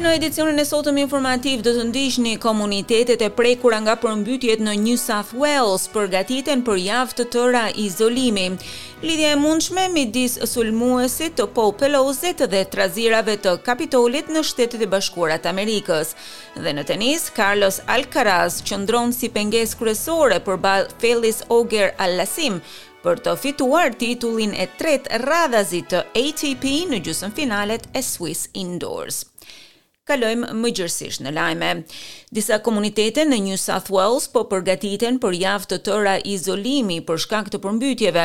Në edicionin e sotëm informativ do të ndiqni komunitetet e prekura nga përmbytjet në New South Wales përgatiten për javë të tëra izolimi. Lidhja e mundshme midis sulmuesit të Paul Pelosit dhe trazirave të Kapitolit në Shtetet e Bashkuara të Amerikës. Dhe në tenis, Carlos Alcaraz qëndron si pengesë kryesore përballë Felix Auger-Aliassime për të fituar titullin e tretë radhazi të ATP në gjysmëfinalet e Swiss Indoors. Kalojmë më gjerësisht në lajme. Disa komunitete në New South Wales po përgatiten për javë të tëra izolimi për shkak të përmbytjeve.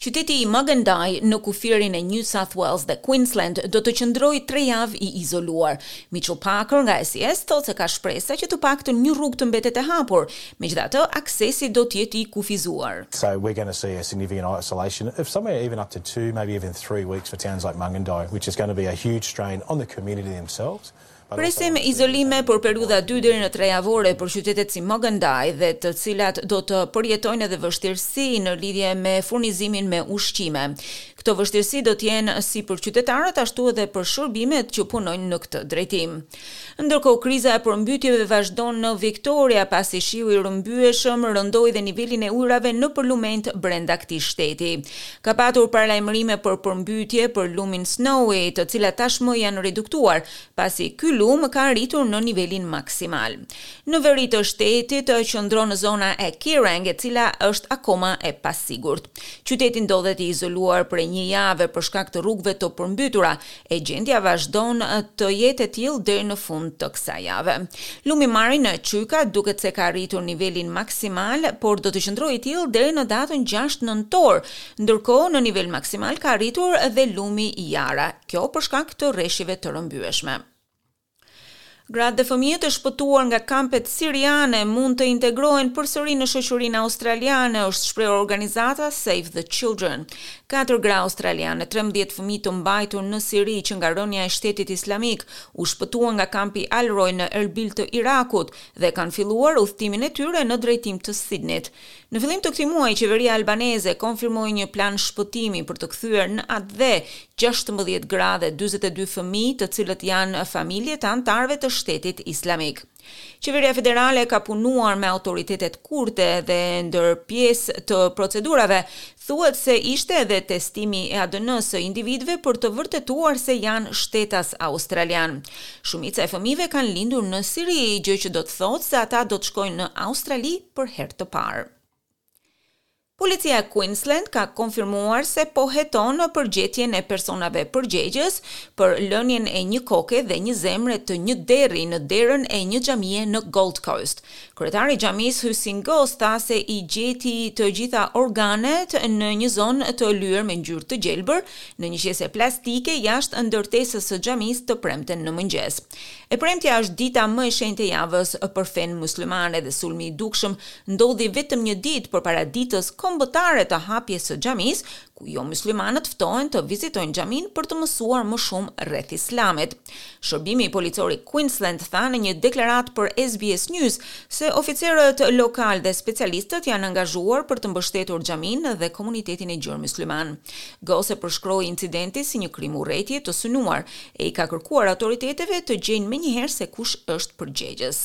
Qyteti i Mungindi në kufirin e New South Wales dhe Queensland do të qëndrojë tre javë i izoluar. Mitchell Parker nga SES thotë se ka shpresa që të paktën një rrugë të mbetet e hapur, Megjithatë, aksesi do të jetë i kufizuar. So we're gonna see a significant isolation of somewhere even up to two, maybe even three weeks for towns like Mungindi, which is gonna be a huge strain on the community themselves, but also. Presim izolime për periudha dy deri në tre javore për qytetet si Mungindi dhe të cilat do të përjetojnë edhe vështirësi në lidhje me furnizimin me ushqime. Këto vështirësi do të jenë si për qytetarët ashtu edhe për shërbimet që punojnë në këtë drejtim. Ndërkohë kriza e përmbytjeve vazhdon në Victoria pasi shiu i rrëmbyeshëm rëndoi dhe nivelin e ujërave nëpër lumenjt brenda këtij shteti. Ka patur paralajmërime për përmbytje për lumin Snowy, të cilat tashmë janë reduktuar, pasi ky lum ka arritur në nivelin maksimal. Në veri të shtetit qëndron zona e Kerang, e cila është akoma e pasigurt. Qyteti ndodhet i izoluar prej një jave për shkak të rrugëve të përmbytura, E gjendja vazhdon të jetë e tillë deri në fund të kësaj jave. Lumi Murray në Echuca duket se ka arritur nivelin maksimal, por do të qëndrojë i tillë deri në datën gjashtë nëntor. Ndërkohë, në nivel maksimal ka arritur dhe lumi Yarra, kjo për shkak të reshjeve të rrëmbyeshme. Gratë dhe fëmijët e shpëtuar nga kampet siriane mund të integrohen përsëri në shoqërinë australiane, është shprehur organizata Save the Children. Katër gra australiane, 13 fëmijë të mbajtur në Siri që nga rënia e Shtetit Islamik, u shpëtuan nga kampi Al-Roj në Erbil të Irakut dhe kanë filluar udhëtimin e tyre në drejtim të Sidnit. Në fillim të këtij muaji qeveria Albanese konfirmoi një plan shpëtimi për të kthyer në atdhe gjashtëmbëdhjetë gra dhe dyzet e dy fëmijë të cilët janë familje të anëtarëve të Shtetit Islamik. Qeveria federale ka punuar me autoritetet kurde dhe ndër pjesë të procedurave Thuhet se ishte edhe testimi i ADN-së së individëve për të vërtetuar se janë shtetas australianë. Shumica e fëmijëve kanë lindur në Siri, gjë që do të thotë se ata do të shkojnë në Australi për herë të parë. Policia e Queensland ka konfirmuar se po heton për gjetjen e personave përgjegjës për lënien e një koke dhe një zemre të një derri në derën e një xhamie në Gold Coast. Kryetari i xhamisë Hussin Goss tha se i gjeti të gjitha organet në një zonë të lyer me ngjyrë të gjelbër, në një qese plastike jashtë ndërtesës së xhamisë të premten në mëngjes. E premtja është dita më e shenjtë e javës për fenë muslimane dhe sulmi i dukshëm ndodhi vetëm një ditë përpara ditës kombëtare të hapjes së xhamisë, ku jomyslimanët ftohen të vizitojnë xhaminë për të mësuar më shumë rreth Islamit. Shërbimi policor i Queensland tha në një deklaratë për SBS News se oficerët lokalë dhe specialistët janë angazhuar për të mbështetur xhaminë dhe komunitetin e gjerë mysliman. Goss e përshkroi incidentin si një krim urrejtje të synuar e i ka kërkuar autoriteteve të gjejnë menjëherë se kush është përgjegjës.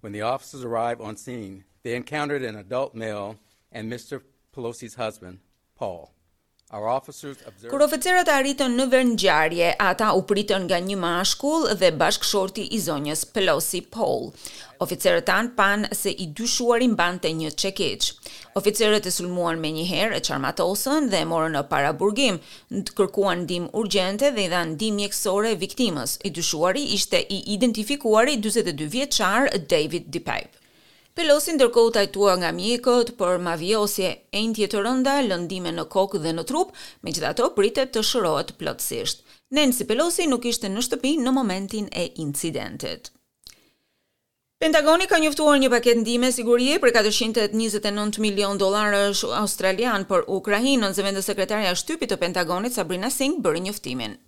When the officers arrived on scene, they encountered an adult male and Mister Pelosi's husband, Paul. Our officers observed Kur oficerët arritën në vendngjarje, ata u pritën nga një mashkull dhe bashkëshorti i zonjës Pelosi, Paul. Oficerët tanë panë se i dyshuari mbante një çekiç. Oficerët e sulmuan menjëherë, e çarmatosën dhe e morën në paraburgim, kërkuan ndihmë urgjente dhe i dhanë ndihmë mjekësore viktimës. I dyshuari ishte i identifikuari dyzet e dy vjeçar David DePape. Pelosi ndërkohë u trajtua nga mjekët për mavijosje, enjtje të rënda, lëndime në kokë dhe në trup, megjithatë pritet të shërohet plotësisht. Nancy Pelosi nuk ishte në shtëpi në momentin e incidentit. Pentagoni ka njoftuar një paketë ndihme sigurie prej katërqind e njëzet e nëntë milionë dollarësh australianë për Ukrainën, zëvendëssekretarja e shtypit të Pentagonit, Sabrina Singh bëri njoftimin.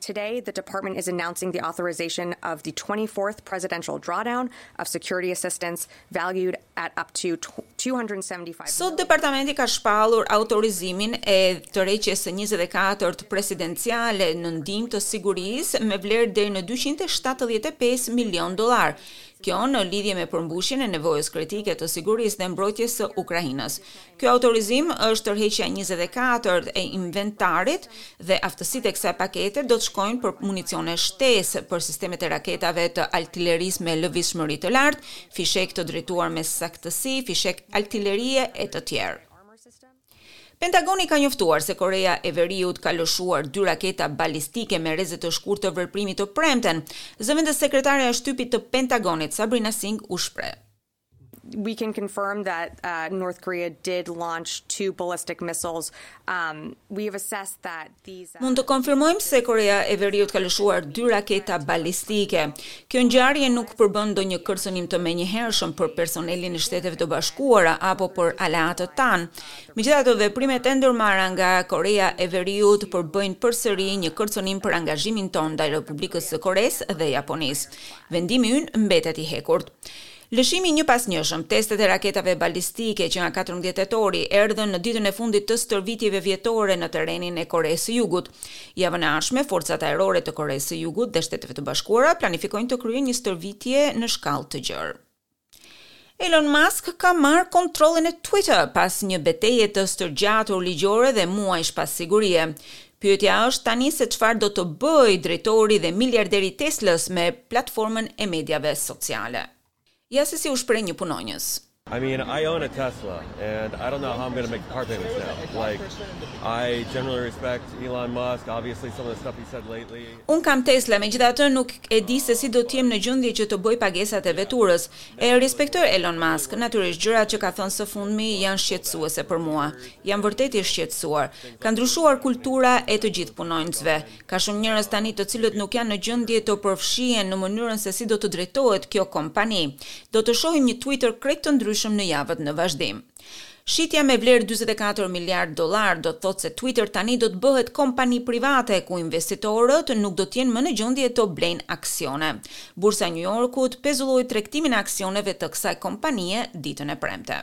Today, the department is announcing the authorization of the twenty fourth presidential drawdown of security assistance valued Sot departamenti ka shpallur autorizimin e tërheqjes së njëzet e katër presidenciale në ndihmë të sigurisë me vlerë deri në dyqind e shtatëdhjetë e pesë milionë dollarë, kjo në lidhje me përmbushjen e nevojës kritike të sigurisë dhe mbrojtjes së Ukrainës. Ky autorizim është tërheqja e njëzet e katër e inventarit dhe aftësitë e kësaj pakete do të shkojnë për municione shtesë, për sistemet e raketave të altilerisë me lëvizshmëri të lartë, fishekë të drejtuar me saktësi, fishekë altilerie e të tjerë. Pentagoni ka njoftuar se Koreja e Veriut ka lëshuar dy raketa balistike me rreze të shkurtë të veprimit të premten. Zëvendëssekretarja e shtypit të Pentagonit, Sabrina Singh u shpreh. we can confirm that uh, North Korea did launch two ballistic missiles. Um, we have assessed that these uh, Mund të konfirmojmë se Korea e Veriut ka lëshuar dy raketa balistike. Kjo ngjarje nuk përbën ndonjë kërcënim të menjëhershëm për personelin e Shteteve të Bashkuara apo për aleatët tanë. Megjithatë, veprimet e ndërmarra nga Korea e Veriut përbëjnë përsëri një kërcënim për angazhimin tonë ndaj Republikës së Koresë dhe Japonisë. Vendimi ynë mbetet i hekurt. Lëshimi i njëpasnjëshëm, testet e raketave balistike që nga katërmbëdhjetë tetori erdhën në ditën e fundit të stërvitjeve vjetore në terrenin e Koresë së Jugut. Javën e ardhshme, Forcat Ajrore të Koresë së Jugut dhe Shteteve të Bashkuara planifikojnë të kryejnë një stërvitje në shkallë të gjerë. Elon Musk ka marrë kontrollin e Twitter pas një beteje të stërgjatur ligjore dhe muajsh pasigurie. Pyetja është tani se çfarë do të bëjë drejtori dhe miliarderi i Teslës me platformën e mediave sociale. Ja se si u shpreh një punonjës. I mean, I own a Tesla and I don't know how I'm gonna make car payments now. Like, I generally respect Elon Musk, obviously some of the stuff he said lately. Unë kam Tesla, megjithatë nuk e di se si do të jem në gjendje që të bëj pagesat e veturës. E respektoj Elon Musk, natyrisht gjërat që ka thënë së fundmi janë shqetësuese për mua. Jam vërtet i shqetësuar. Ka ndryshuar kultura e të gjithë punonjësve. Ka shumë njerëz tani të cilët nuk janë në gjendje të përfshihen në mënyrën se si do të drejtohet kjo kompani. Do të shohim një Twitter krejt të ndryshëm në javët në vazhdim. Shitja me vlerë dyzet e katër miliardë dollarë do të thotë se Twitter tani do të bëhet kompani private ku investitorët nuk do të jenë më në gjendje të blejnë aksione. Bursa e Nju Jorkut pezulloi tregtimin e aksioneve të kësaj kompanie ditën e premte.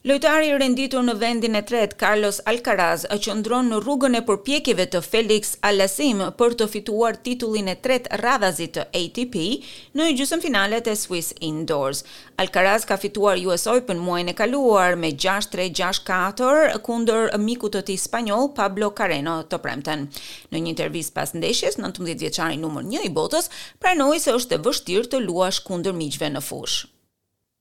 Lojtari i renditur në vendin e tretë, Carlos Alcaraz, qëndron në rrugën e përpjekjeve të Felix Aliassime për të fituar titullin e tretë radhazi të ATP në gjysëmfinalet e Swiss Indoors. Alcaraz ka fituar US Open muajin e kaluar me gjashtë tre, gjashtë katër kundër mikut të tij spanjoll, Pablo Carreno të premten. Në një intervistë pas ndeshjes, nëntëmbëdhjetë vjeçari numër një i botës pranoi se është e vështirë të luash kundër miqve në fushë.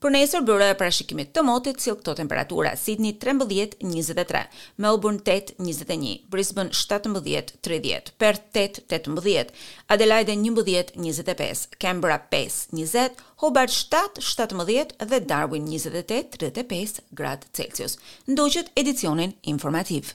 Për nesër, Byroja e Parashikimit të Motit sjell këto temperatura, Sidni trembëdhjetë, njëzet e tre, Melburn tetë, njëzet e një, Brisbën shtatëmbëdhjetë, tridhjetë, Perth tetë, tetëmbëdhjetë, Adelaide njëmbëdhjetë, njëzet e pesë, Canberra pesë, njëzet, Hobart shtatë, shtatëmbëdhjetë dhe Darwin njëzet e tetë, tridhjetë e pesë, gradë Celsius. Ndoqët edicionin informativ.